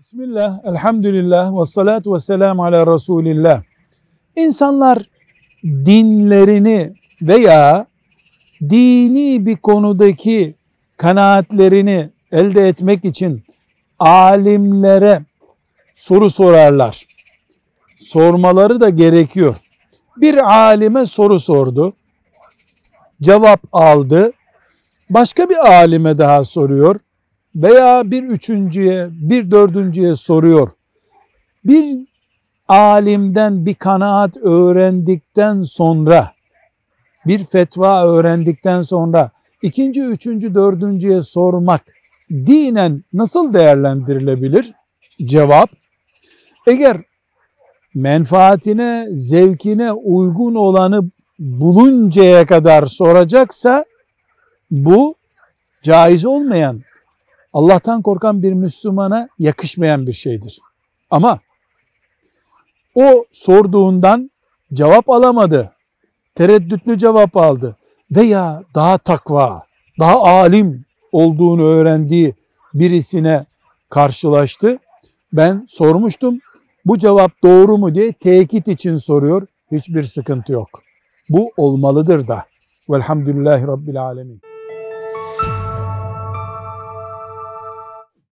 Bismillah, elhamdülillah ve salatu ve selamu ala Resulillah. İnsanlar dinlerini veya dini bir konudaki kanaatlerini elde etmek için alimlere soru sorarlar. Sormaları da gerekiyor. Bir alime soru sordu. Cevap aldı. Başka bir alime daha soruyor veya bir üçüncüye, bir dördüncüye soruyor. Bir alimden bir kanaat öğrendikten sonra, bir fetva öğrendikten sonra ikinci, üçüncü, dördüncüye sormak dinen nasıl değerlendirilebilir? Cevap, eğer menfaatine, zevkine uygun olanı buluncaya kadar soracaksa bu caiz olmayan Allah'tan korkan bir Müslümana yakışmayan bir şeydir. Ama o sorduğundan cevap alamadı. Tereddütlü cevap aldı. Veya daha takva, daha alim olduğunu öğrendiği birisine karşılaştı. Ben sormuştum. Bu cevap doğru mu diye tekit için soruyor. Hiçbir sıkıntı yok. Bu olmalıdır da. Velhamdülillahi Rabbil Alemin.